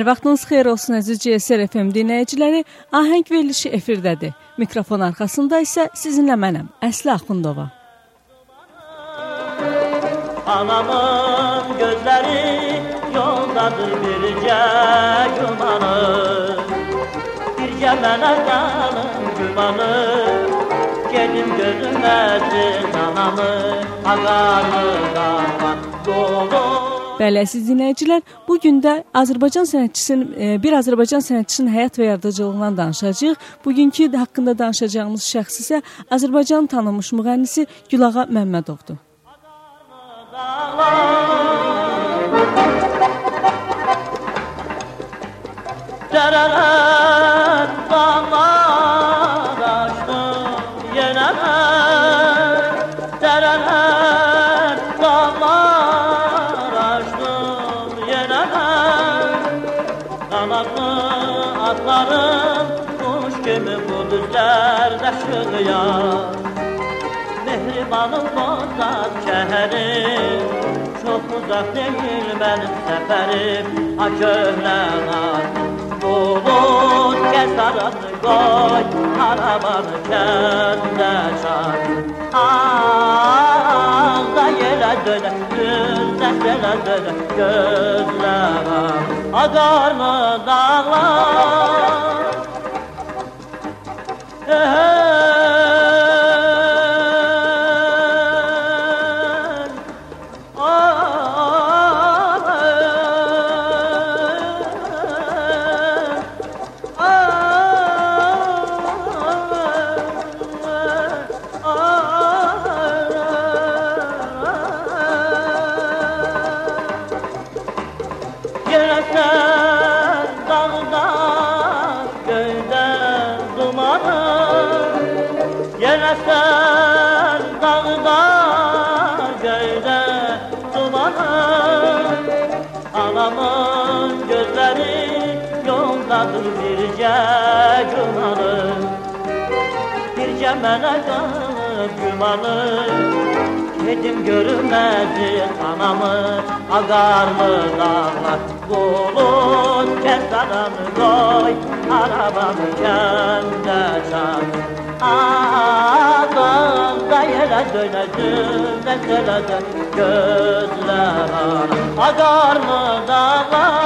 Hər vaxtınız xeyir olsun əziz CSR FM dinləyiciləri. Ahəng verilişi efirdədir. Mikrofon arxasında isə sizinlə mənəm, Əsli Axundova. Anamın gözləri yoldadır bircə gümanı. Bircə mənə qanım gümanı. Gedim gözüməsin anamı, ağarlı qanma, dolu. Bəli, əziz dinləyicilər, bu gün də Azərbaycan sənətçisinin e, bir Azərbaycan sənətçisinin həyat və yaradıcılığından danışacağıq. Bugünkü haqqında danışacağımız şəxs isə Azərbaycanın tanınmış müğənnisi Gülağa Məmmədovdur. Dərələr, aşığıya Mehribanım bozan şehrim. Çok uzak değil benim seferim. Ha köhlen bulut Kes aranı koy. Arabanı kendi çak Ağda yere döne Yüzde sele döne Gözler Agarlı dağlar? Hey dağlar Bulut kəsdanı qoy Arabamı kəndə çar Ağızda yerə dönəcüm Nəsələdə gözlər Ağarlı dağlar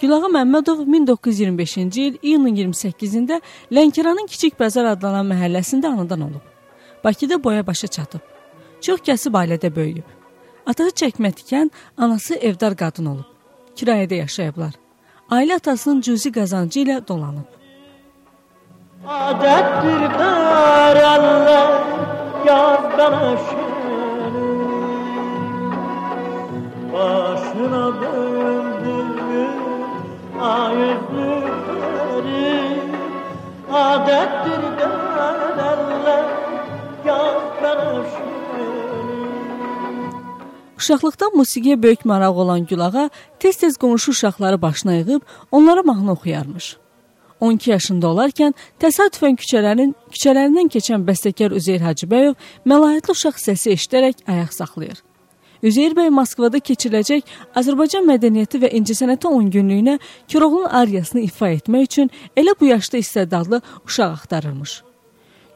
Gülağa Məmmədov 1925-ci il iyunun 28-də Lənkəranın Kiçik Bəzar adlanan məhəlləsində anadan olub. Bakıda boya başa çatıb. Çox kəsib ailədə böyüyüb. Atası çəkmə tikən, anası evdar qadın olub. Kirayədə yaşayıblar. Ailə atasının cüzi qazancı ilə dolanıb. Adətdir qərəllər, yaz qanaşır, Uşaqlıqdan musiqiyə böyük maraq olan Gülağa tez-tez qonşu uşaqları başına yığıb onlara mahnı oxuyarmış. 12 yaşında olarkən təsadüfən küçələrin küçələrindən keçən bəstəkar Üzeyr Hacıbəyov məlahətli uşaq səsi eşidərək ayaq saxlayır. Üzeyir bəy Moskvada keçiriləcək Azərbaycan mədəniyyəti və incəsənəti 10 günlükünə Koroğlunun ariyasını ifa etmək üçün elə bu yaşda istedadlı uşaq axtarırmış.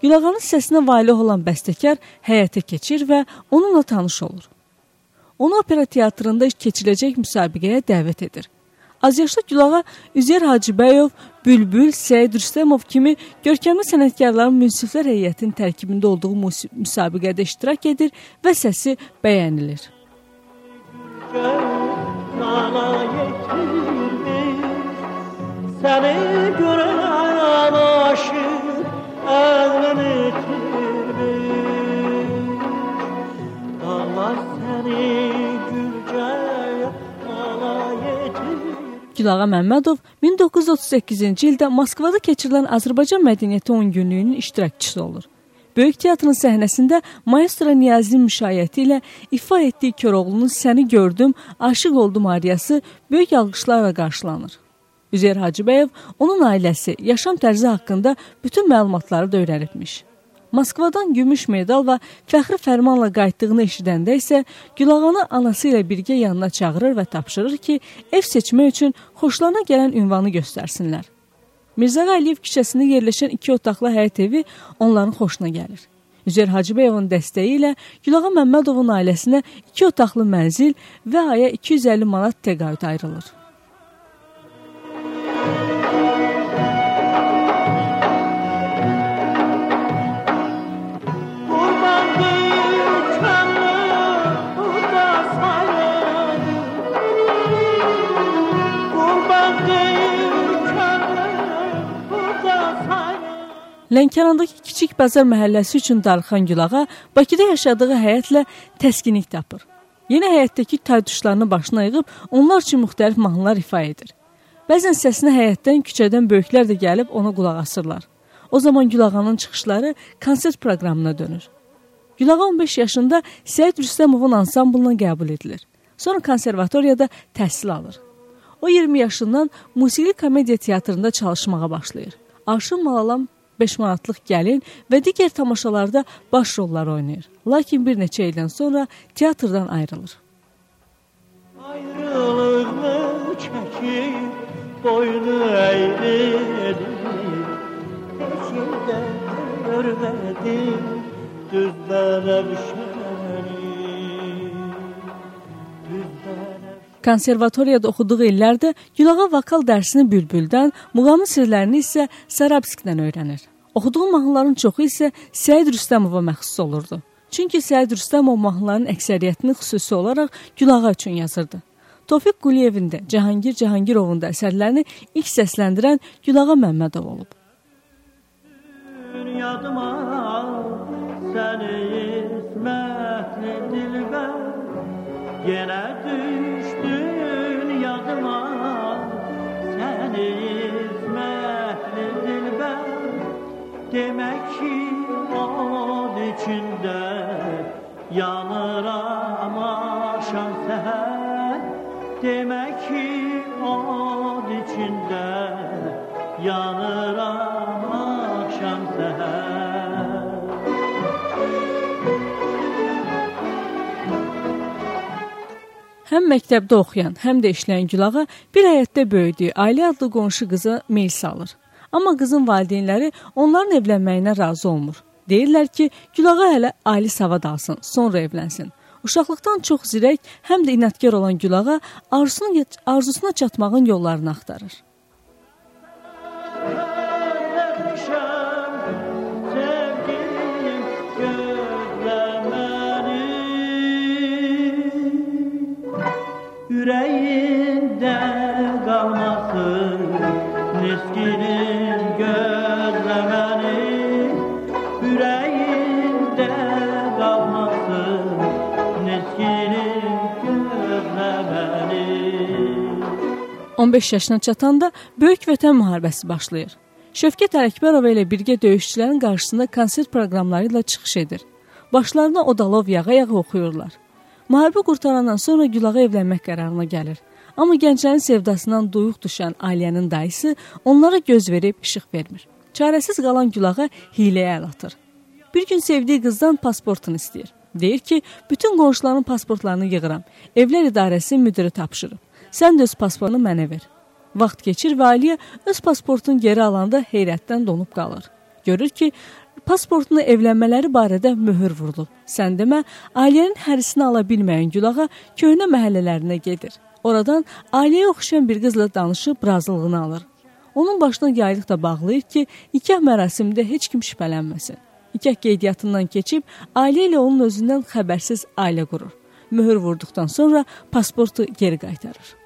Gülağanın səsinə valeh olan bəstəkar həyətə keçir və onunla tanış olur. Onu opera teatrında keçiriləcək müsabiqəyə dəvət edir. Azyaşlı Gülağa Üzeyir Hacıbəyov, Bülbül, Səid Rüstəmov kimi görkəmli sənətkarların münsiflər heyətinin tərkibində olduğu müsabiqədə iştirak edir və səsi bəyənilir nana yetirmiş Seni gören Gülağa Məmmədov 1938-ci ildə Moskvada keçirilən Azərbaycan mədəniyyəti 10 günlüyünün iştirakçısı olur. Böyük teatrın səhnəsində maestro Niyazin müşayiəti ilə ifa etdiyi Koroğlunun Səni gördüm, aşiq oldum ariyası böyük alqışlarla qarşılanır. Üzeyir Hacıbəyov onun ailəsi, yaşam tərzi haqqında bütün məlumatları da öyrənibmiş. Moskvadan gümüş medal və fəxri fərmanla qayıtdığını eşidəndə isə Gülağanı anası ilə birgə yanına çağırır və tapşırır ki, ev seçmək üçün xoşlarına gələn ünvanı göstərsinlər. Mirzə Əliyev küçəsində yerləşən iki otaqlı həyət evi onların xoşuna gəlir. Üzeyir Hacıbəyovun dəstəyi ilə Gülağa Məmmədovun ailəsinə iki otaqlı mənzil və aya 250 manat təqaüd ayrılır. Lənkərandakı kiçik bazar məhəlləsi üçün darıxan Gülağa Bakıda yaşadığı həyətlə təskinlik tapır. Yeni həyətdəki tayduşlarını başına yığıb onlar üçün müxtəlif mahnılar ifa edir. Bəzən səsinə həyətdən, küçədən böyüklər də gəlib ona qulaq asırlar. O zaman Gülağanın çıxışları konsert proqramına dönür. Gülağa 15 yaşında Səid Rüstəmovun ansamblına qəbul edilir. Sonra konservatoriyada təhsil alır. O 20 yaşından musiqi komediya teatrında çalışmağa başlayır. Arşın Malalam 5 manatlıq gəlin və digər tamaşalarda baş rollar oynayır. Lakin bir neçə ildən sonra teatrdan ayrılır. Ayrılığımı çəkib boynu əylədim Peşində görmədim düz bənəvşəni Konservatoriyada oxuduğu illərdə Gülağa vokal dərsini Bülbüldən, muğamın sirlərini isə Sarabskdən öyrənir. Oxuduğu mahnıların çoxu isə Səid Rüstəmova məxsus olurdu. Çünki Səid Rüstəmov mahnıların əksəriyyətini xüsusi olaraq Gülağa üçün yazırdı. Tofiq Quliyevin də, Cahangir Cahangirovun da əsərlərini ilk səsləndirən Gülağa Məmmədov olub. Yadıma səni ismətli dilbər yenə düşdün yadıma səni ismətli dilbər demək ki od içində yanıram axşam səhər demək ki od içində yanıram Həm məktəbdə oxuyan, həm də işləyən Gülağa bir həyətdə böyüdüyü ailə adlı qonşu qıza meyl salır. Amma qızın valideynləri onların evlənməyinə razı olmur. Deyirlər ki, Gülağa hələ ali savad alsın, sonra evlənsin. Uşaqlıqdan çox zirək, həm də inadkar olan Gülağa arzusuna, arzusuna çatmağın yollarını axtarır. 15 yaşına çatanda Böyük Vətən müharibəsi başlayır. Şövkət Ələkbərova ilə birgə döyüşçülərin qarşısında konsert proqramları ilə çıxış edir. Başlarına odalov yağa-yağa oxuyurlar. Müharibə qurtarandan sonra Gülağa evlənmək qərarına gəlir. Amma gənclərin sevdasından duyuq düşən Aliyənin dayısı onlara göz verib işıq vermir. Çarəsiz qalan Gülağa hiləyə əl atır. Bir gün sevdiyi qızdan pasportunu istəyir. Deyir ki, bütün qonşuların pasportlarını yığıram. Evlər idarəsi müdiri tapşırıb. Sən də öz pasportunu mənə ver. Vaxt keçir və Aliyə öz pasportunu geri alanda heyrətdən donub qalır. Görür ki, pasportunu evlənmələri barədə möhür vurulub. Sən demə, Aliyənin hərisini ala bilməyən Gülağa köhnə məhəllələrinə gedir. Oradan Aliyə oxşayan bir qızla danışıb razılığını alır. Onun başına yaylıq da bağlayır ki, nikah mərasimində heç kim şübhələnməsin. Nikah qeydiyyatından keçib, ailə ilə onun özündən xəbərsiz ailə qurur. Möhür vurduqdan sonra pasportu geri qaytarır.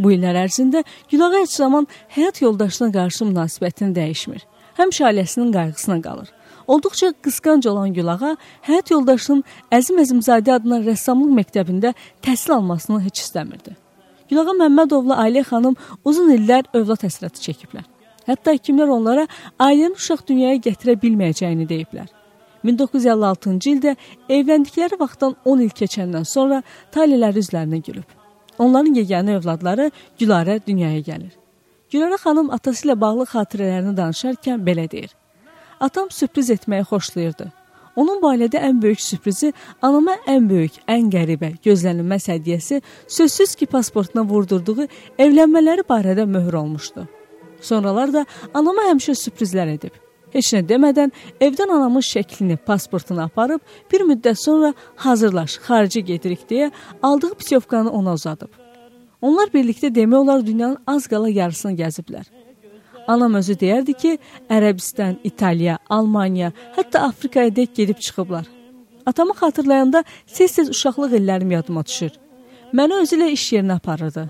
Bu illər ərzində Gülağa heç zaman həyat yoldaşına qarşı münasibətini dəyişmir. Həmişə ailəsinin qayğısına qalır. Olduqca qısqanc olan Gülağa həyat yoldaşının Əzim Əzimzadə adına rəssamlıq məktəbində təhsil almasını heç istəmirdi. Gülağa Məmmədovla Ailə xanım uzun illər övlad həsrəti çəkiblər. Hətta həkimlər onlara ailənin uşaq dünyaya gətirə bilməyəcəyini deyiblər. 1956-cı ildə evləndikləri vaxtdan 10 il keçəndən sonra taleləri üzlərinə gülüb. Onların yeganə övladları Gülarə dünyaya gəlir. Gülarə xanım atası ilə bağlı xatirələrini danışarkən belə deyir. Atam sürpriz etməyi xoşlayırdı. Onun barədə ən böyük sürprizi anama ən böyük, ən qəribə, gözlənilməz hədiyyəsi sözsüz ki, pasportuna vurdurduğu evlənmələri barədə möhür olmuşdu. Sonralar da anama həmişə sürprizlər edib. Heç nə demədən evdən anamın şəklini, pasportunu aparıb, bir müddət sonra hazırlaş, xarici gedirik deyə aldığı pütyovkanı ona uzadıb. Onlar birlikdə demək olar dünyanın az qala yarısını gəziblər. Anam özü deyərdi ki, Ərəbistan, İtaliya, Almaniya, hətta Afrikaya dək gedib çıxıblar. Atamı xatırlayanda tez-tez uşaqlıq illərim yadıma düşür. Məni özü ilə iş yerinə aparırdı.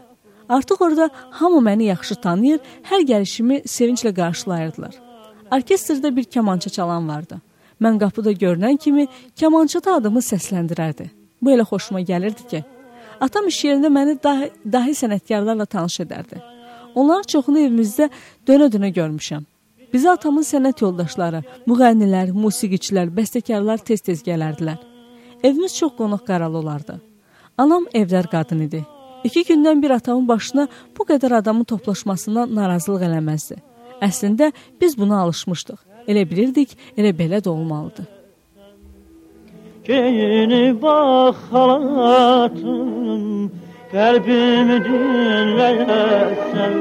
Artıq orada hamı məni yaxşı tanıyır, hər gəlişimi sevinclə qarşılayırdılar. Orkestrdə bir kamança çalan vardı. Mən qapıda görünən kimi kamançada adımı səsləndirərdi. Bu elə xoşuma gəlirdi ki, atam iş yerində məni dahi, dahi sənətkarlarla tanış edərdi. Onların çoxunu evimizdə dönə-dönə görmüşəm. Bizə atamın sənət yoldaşları, müğənnilər, musiqiçilər, bəstəkarlar tez-tez gələrdilər. Evimiz çox qonaq qaralı olardı. Anam evlər qadın idi. İki gündən bir atamın başına bu qədər adamın toplaşmasından narazılıq eləməzdi. Əslində biz buna alışmışdıq. Elə bilirdik, elə belə də olmalıdır. Geyini bax halatım, qəlbimi dinləyəsən.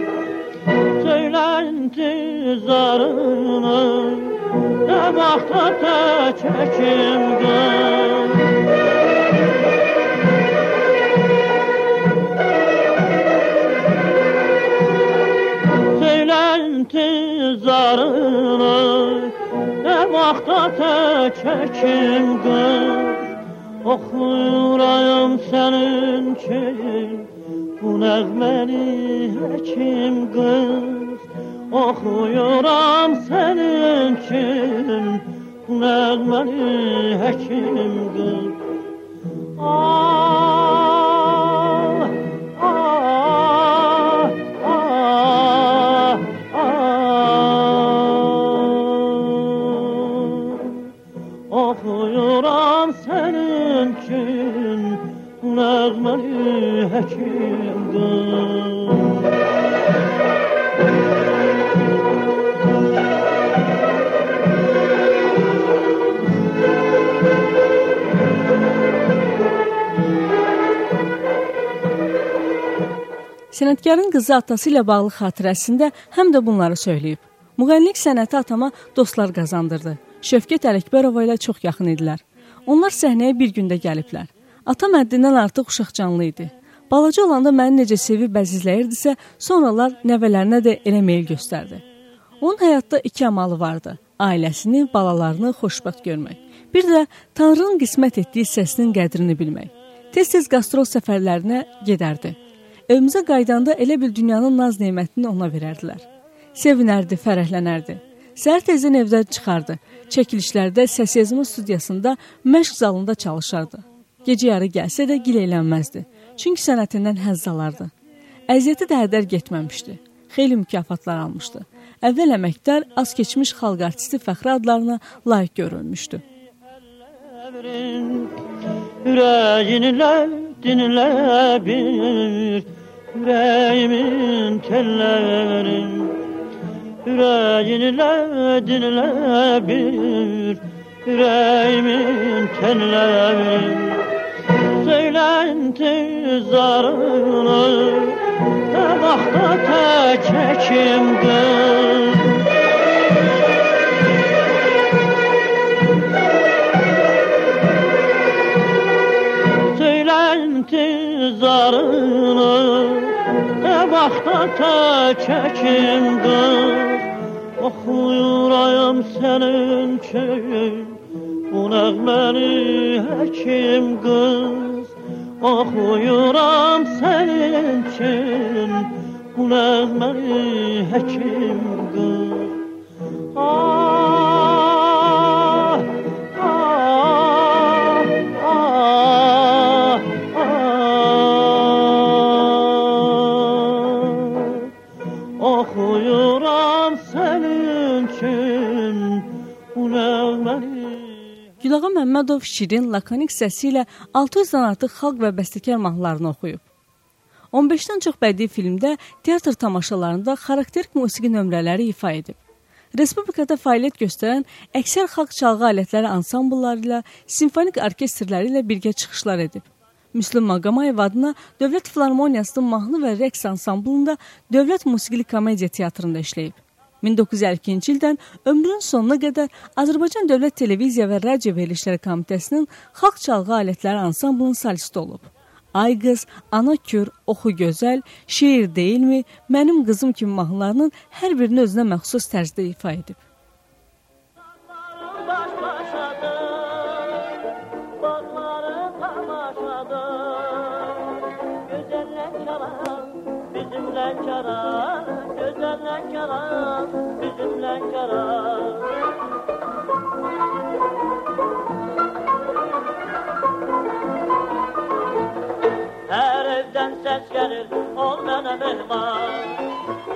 Söylə intizarını, nə vaxta təkəkim intizarını Ne vaxta təkəkim qız. Oxuyuram sənin üçün Bu nəğməni həkim qız. Oxuyuram sənin üçün Bu nəğməni həkim qız. Ah, Sənətkarın qızı atası ilə bağlı xatirəsində həm də bunları söyləyib. Müğənnilik sənəti atama dostlar qazandırdı. Şövkət Ələkbərova ilə çox yaxın idilər. Onlar səhnəyə bir gündə gəliblər. Atam həddindən artıq uşaq canlı idi. Balaca olanda məni necə sevib bəzizləyirdisə, sonralar nəvələrinə də elə meyl göstərdi. Onun həyatda iki amalı vardı. Ailəsini, balalarını xoşbəxt görmək. Bir də Tanrının qismət etdiyi səsinin qədrini bilmək. Tez-tez qastrol səfərlərinə gedərdi. Evimizə qaydanda elə bil dünyanın naz nemətini ona verərdilər. Sevinərdi, fərəhlənərdi. Səhər tezdən evdən çıxardı. Çəkilişlərdə səs yazma studiyasında məşq zalında çalışardı. Gecə yarı gəlsə də gileylənməzdi. Çünki sənətindən həzz alardı. Əziyyəti də hədər getməmişdi. Xeyli mükafatlar almışdı. Əvvəl əməkdar, az keçmiş xalq artisti fəxri adlarına layiq görülmüşdü. Yüreğinle dinle bir Yüreğimin tellerin Yüreğinle dinle bir Yüreğimin tellerin söylentin zarını Tabakta ta çekimdir Söylentin zarını Tabakta ta çekimdir Oxuyurayım oh, senin için Bu nəğməni həkim qız Oxuyuram senin için. Bu nəğməni həkim qız Məmmədov şirin, lakonik səsi ilə 600-dən artıq xalq və bəstəkar mahnılarını oxuyub. 15-dən çox bədii filmdə, teatr tamaşalarında xarakterik musiqi nömrələri ifa edib. Respublikada fəaliyyət göstərən əksər xalq çalğı alətləri ansamblları ilə, simfonik orkestrləri ilə birgə çıxışlar edib. Müslüm Maqamayev adına Dövlət Filarmoniyasının mahnı və rəqs ansamblında Dövlət Musiqili Komediya Teatrında işləyib. 1952-ci ildən ömrünün sonuna qədər Azərbaycan Dövlət Televiziya və Radio Verilişləri Komitəsinin xalq çalğı alətləri ansamblının solisti olub. Ay qız, ana kür, oxu gözəl, şeir deyilmi, mənim qızım kimi mahnılarının hər birini özünə məxsus tərzdə ifa edib.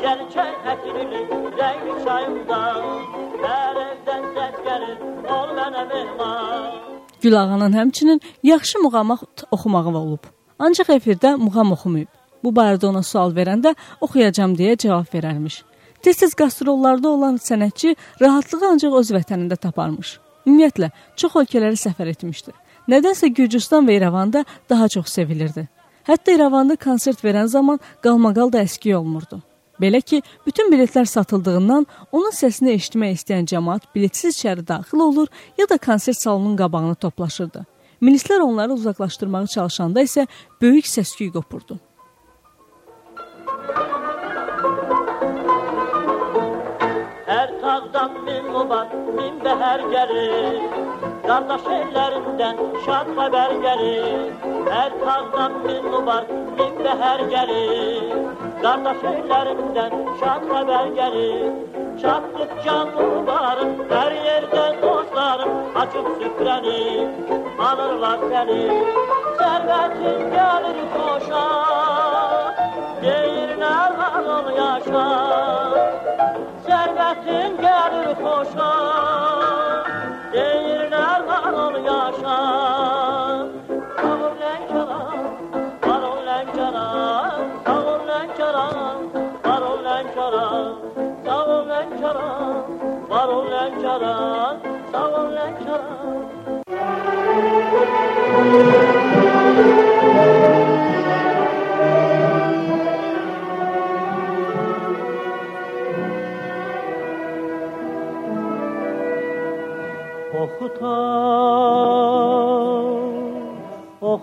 Gəlkən ətrini rəngli çayımda Hər evdən səs gəlir ol mənə mehman Gülağanın həmçinin yaxşı muğamat oxumağı olub. Ancaq efirdə muğam oxumayıb. Bu barədə ona sual verəndə oxuyacam deyə cavab verərmiş. Tez-tez qastrollarda olan sənətçi rahatlığı ancaq öz vətənində taparmış. Ümumiyyətlə, çox ölkələri səfər etmişdi. Nədənsə Gürcüstan və İrəvanda daha çox sevilirdi. Hətta İrəvanda konsert verən zaman qalmaqal da əski olmurdu. Belə ki, bütün biletlər satıldığından onun səsini eşitmək istəyən cəmaət biletsiz içəri daxil olur, ya da konsert salonunun qabağına toplaşırdı. Milislər onları uzaqlaşdırmağa çalışanda isə böyük səs-küy qopurdu. Rabbim mubabbim de her gelir. Kardeş ellerinden şad haber gelir. Her taraftan bin mubabbim de her gelir. Kardeş ellerinden şad haber gelir. Çattıkça mubarım, her yerde dostlarım açıp süpreni alırlar seni. Servetin gelir koşa, değil nerhan ol yaşa. Gəlir xoşa Deyir nə ol yaşa Lənkəran, sağ ol Lənkəran. Oxutan, Oh,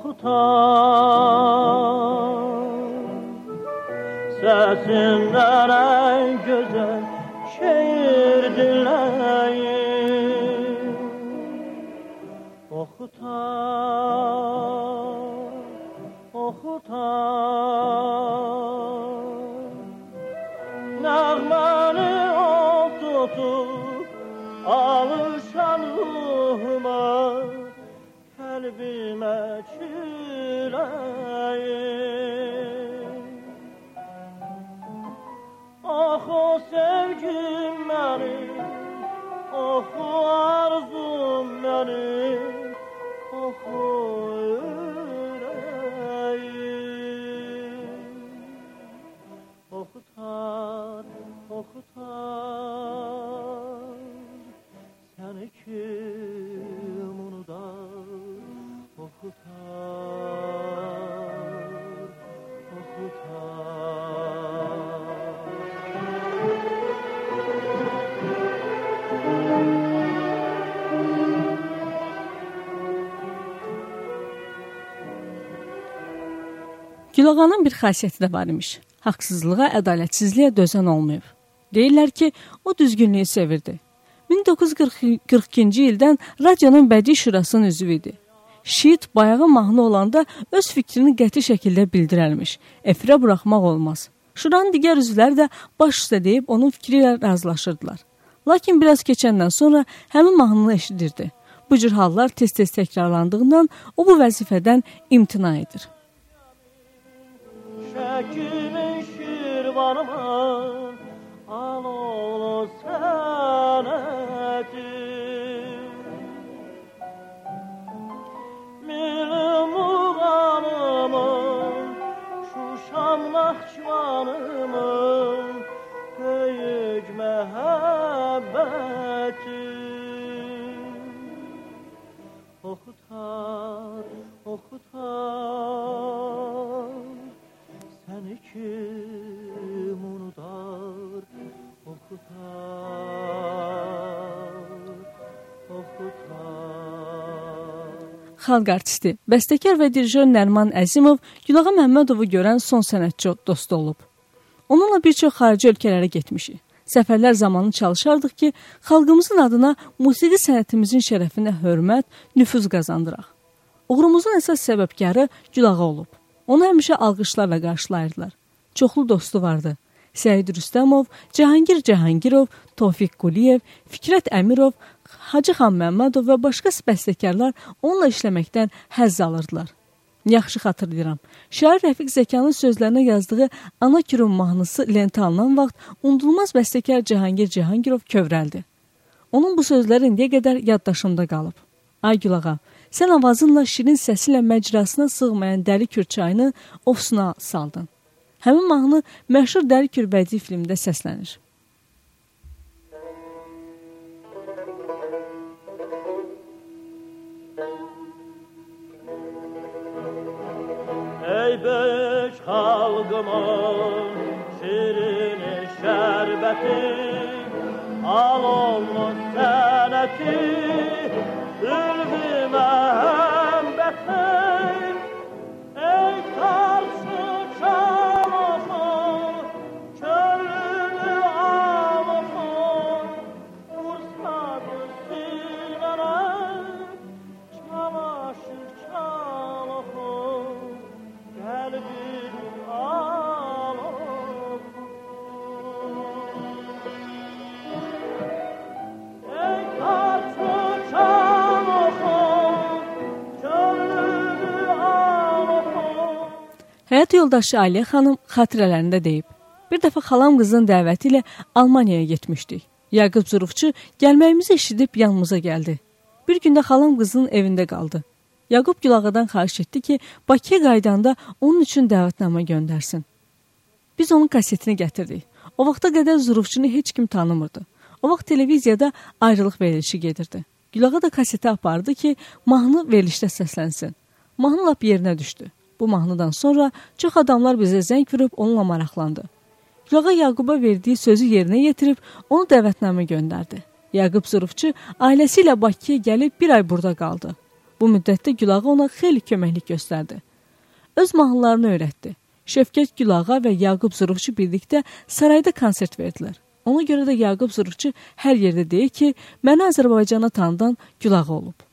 Gülağanın bir xasiyyəti də var imiş. Haqsızlığa, ədalətsizliyə dözən olmayıb. Deyirlər ki, o düzgünlüyü sevirdi. 1942-ci ildən radionun bədii şurasının üzvü idi. Şiit bayağı mahnı olanda öz fikrini qəti şəkildə bildirərmiş. Efirə buraxmaq olmaz. Şuranın digər üzvləri də baş üstə deyib onun fikri ilə razılaşırdılar. Lakin biraz keçəndən sonra həmin mahnını eşidirdi. Bu cür hallar tez-tez təkrarlandığından o bu vəzifədən imtina edir. gümüş kürbanıma xalq artisti, bəstəkar və dirijor Nərman Əzimov Gülağa Məmmədovu görən son sənətçi dostu olub. Onunla bir çox xarici ölkələrə getmişik. Səfərlər zamanı çalışardıq ki, xalqımızın adına musiqi sənətimizin şərəfinə hörmət, nüfuz qazandıraq. Uğurumuzun əsas səbəbkarı Gülağa olub. Onu həmişə alqışlarla qarşılayırdılar. Çoxlu dostu vardı. Səid Rüstəmov, Cahangir Cahangirov, Tofiq Quliyev, Fikrət Əmirov, Hacı xan Məmmədov və başqa bəstəkarlar onunla işləməkdən həzz alırdılar. Yaxşı xatırlayıram. Şair Rəfiq Zəkanın sözlərinə yazdığı Ana Kirum mahnısı lentə alınan vaxt unudulmaz bəstəkar Cahangir Cahangirov kövrəldi. Onun bu sözləri indiyə qədər yaddaşımda qalıb. Ay Gülağa, sən avazınla şirin səsi ilə məcrasına sığmayan Dəli Kür çayını ofsuna saldın. Həmin mahnı məşhur Dəli Kür bədii filmdə səslənir. xalqımın şirin şərbəti al olmuş sənətin Həyat yoldaşı Aliyə xanım xatirələrində deyib. Bir dəfə xalam qızın dəvəti ilə Almaniyaya getmişdik. Yaqub Zurufçu gəlməyimizi eşidib yanımıza gəldi. Bir gündə xalam qızın evində qaldı. Yaqub Gülağadan xahiş etdi ki, Bakıya qaydanda onun üçün dəvətnamə göndərsin. Biz onun kasetini gətirdik. O vaxta qədər Zurufçunu heç kim tanımırdı. O vaxt televiziyada ayrılıq verilişi gedirdi. Gülağa da kaseti apardı ki, mahnı verilişdə səslənsin. Mahnı lap yerinə düşdü. Bu mahnıdan sonra çox adamlar bizə zəng vurub onunla maraqlandı. Gülağa Yaquba verdiyi sözü yerinə yetirib onu dəvətnamə göndərdi. Yaqub Zurufçu ailəsi ilə Bakıya gəlib bir ay burada qaldı. Bu müddətdə Gülağa ona xeyli köməklik göstərdi. Öz mahnılarını öyrətdi. Şəfqət Gülağa və Yaqub Zurufçu birlikdə sarayda konsert verdilər. Ona görə də Yaqub Zurufçu hər yerdə deyir ki, məni Azərbaycana tanıdan Gülağa olub.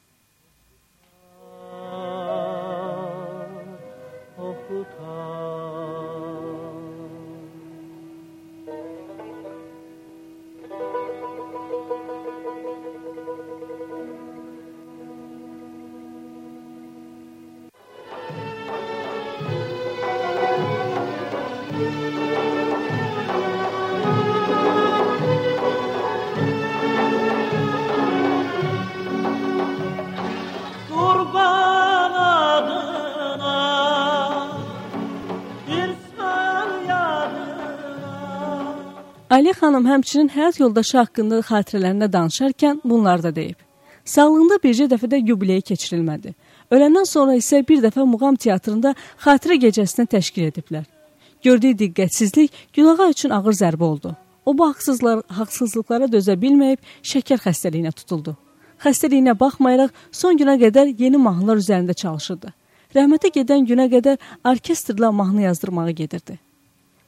Ali xanım həmçinin həyat yoldaşı haqqında xatirələrində danışarkən bunlar da deyib. Sağlığında bircə dəfə də yubileyi keçirilmədi. Öləndən sonra isə bir dəfə Muğam teatrında xatirə gecəsini təşkil ediblər. Gördüyü diqqətsizlik Gülağa üçün ağır zərbə oldu. O bu haqsızlar, haqsızlıqlara dözə bilməyib şəkər xəstəliyinə tutuldu. Xəstəliyinə baxmayaraq son günə qədər yeni mahnılar üzərində çalışırdı. Rəhmətə gedən günə qədər orkestrla mahnı yazdırmağa gedirdi.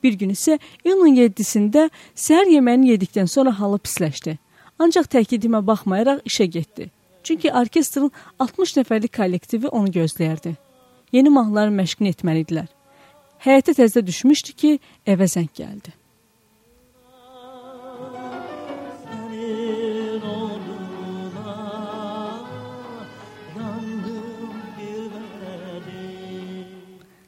Bir gün isə iyunun 7-sində səhər yeməyini yedikdən sonra halı pisləşdi. Ancaq təkidimə baxmayaraq işə getdi. Çünki orkestrin 60 nəfərlik kollektivi onu gözləyirdi. Yeni mahnıların məşqini etməli idilər. Həyətə təzə düşmüşdü ki, evə zəng gəldi.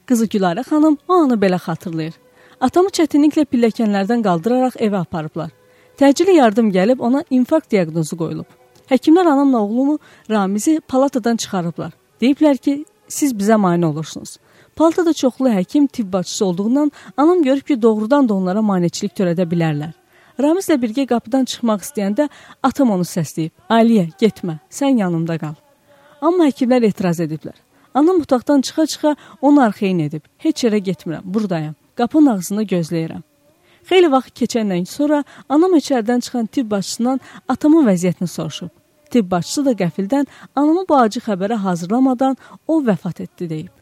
Qızı Gülarə xanım o anı belə xatırlayır. Atamı çətinliklə pilləkənlərdən qaldıraraq evə aparıblar. Təcili yardım gəlib ona infarkt diaqnozu qoyulub. Həkimlər anamla oğlumu Ramizi palatadan çıxarıblar. Deyiblər ki, siz bizə mane olursunuz. Palatada çoxlu həkim, tibb bacısı olduğundan anam görüb ki, doğrudan da onlara maneçilik törədə bilərlər. Ramizlə birgə qapıdan çıxmaq istəyəndə atam onu səsləyib. Aliyə, getmə, sən yanımda qal. Amma həkimlər etiraz ediblər. Anam otaqdan çıxa-çıxa onu arxeyin edib. Heç yerə getmirəm, burdayam. Qapının ağzında gözləyirəm. Xeyli vaxt keçəndən sonra anam içəridən çıxan tibb başçısından atamın vəziyyətini soruşub. Tibb başçısı da qəfildən anamı bu acı xəbərə hazırlamadan o vəfat etdi deyib.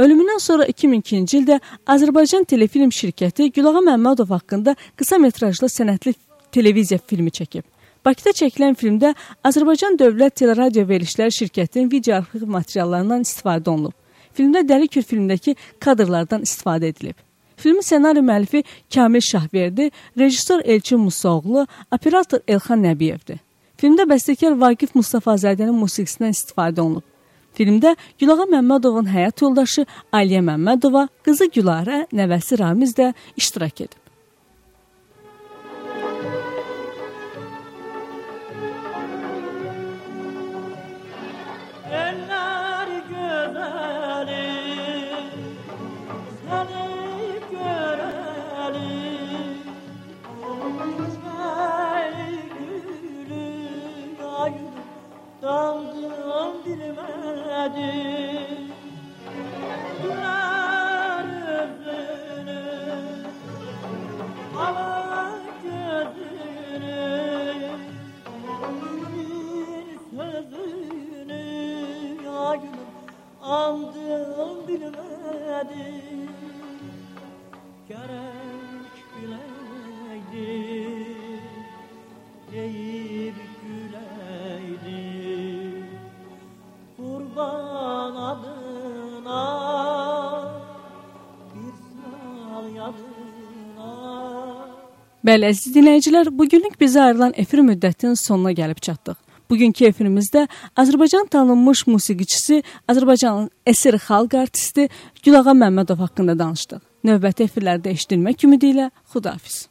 Ölümündən sonra 2002-ci ildə Azərbaycan Telefilm şirkəti Gülağa Məmmədov haqqında qısa metrajlı sənətli televiziya filmi çəkib. Bakıda çəkilən filmdə Azərbaycan Dövlət Teleradio Verilişləri şirkətinin video arxiv materiallarından istifadə olunub. Filmdə Dəli Kür filmdəki kadrlardan istifadə edilib. Filmin ssenari müəllifi Kamil Şahverdi, rejissor Elçin Musaoğlu, operator Elxan Nəbiyevdir. Filmdə bəstəkar Vaqif Mustafazadənin musiqisindən istifadə olunub. Filmdə Gülağa Məmmədovun həyat yoldaşı Aliyə Məmmədova, qızı Gülarə, nəvəsi Ramiz də iştirak edib. Andım bilmedim gerek bileydim Bəli, əziz dinləyicilər, bugünlük bizə ayrılan efir müddətinin sonuna gəlib çatdıq. Bugünkü efirimizdə Azərbaycan tanınmış musiqiçisi, Azərbaycanın əsir xalq artisti Gülağa Məmmədov haqqında danışdıq. Növbəti efirlərdə eşidilmək ümidi ilə Xudafiz.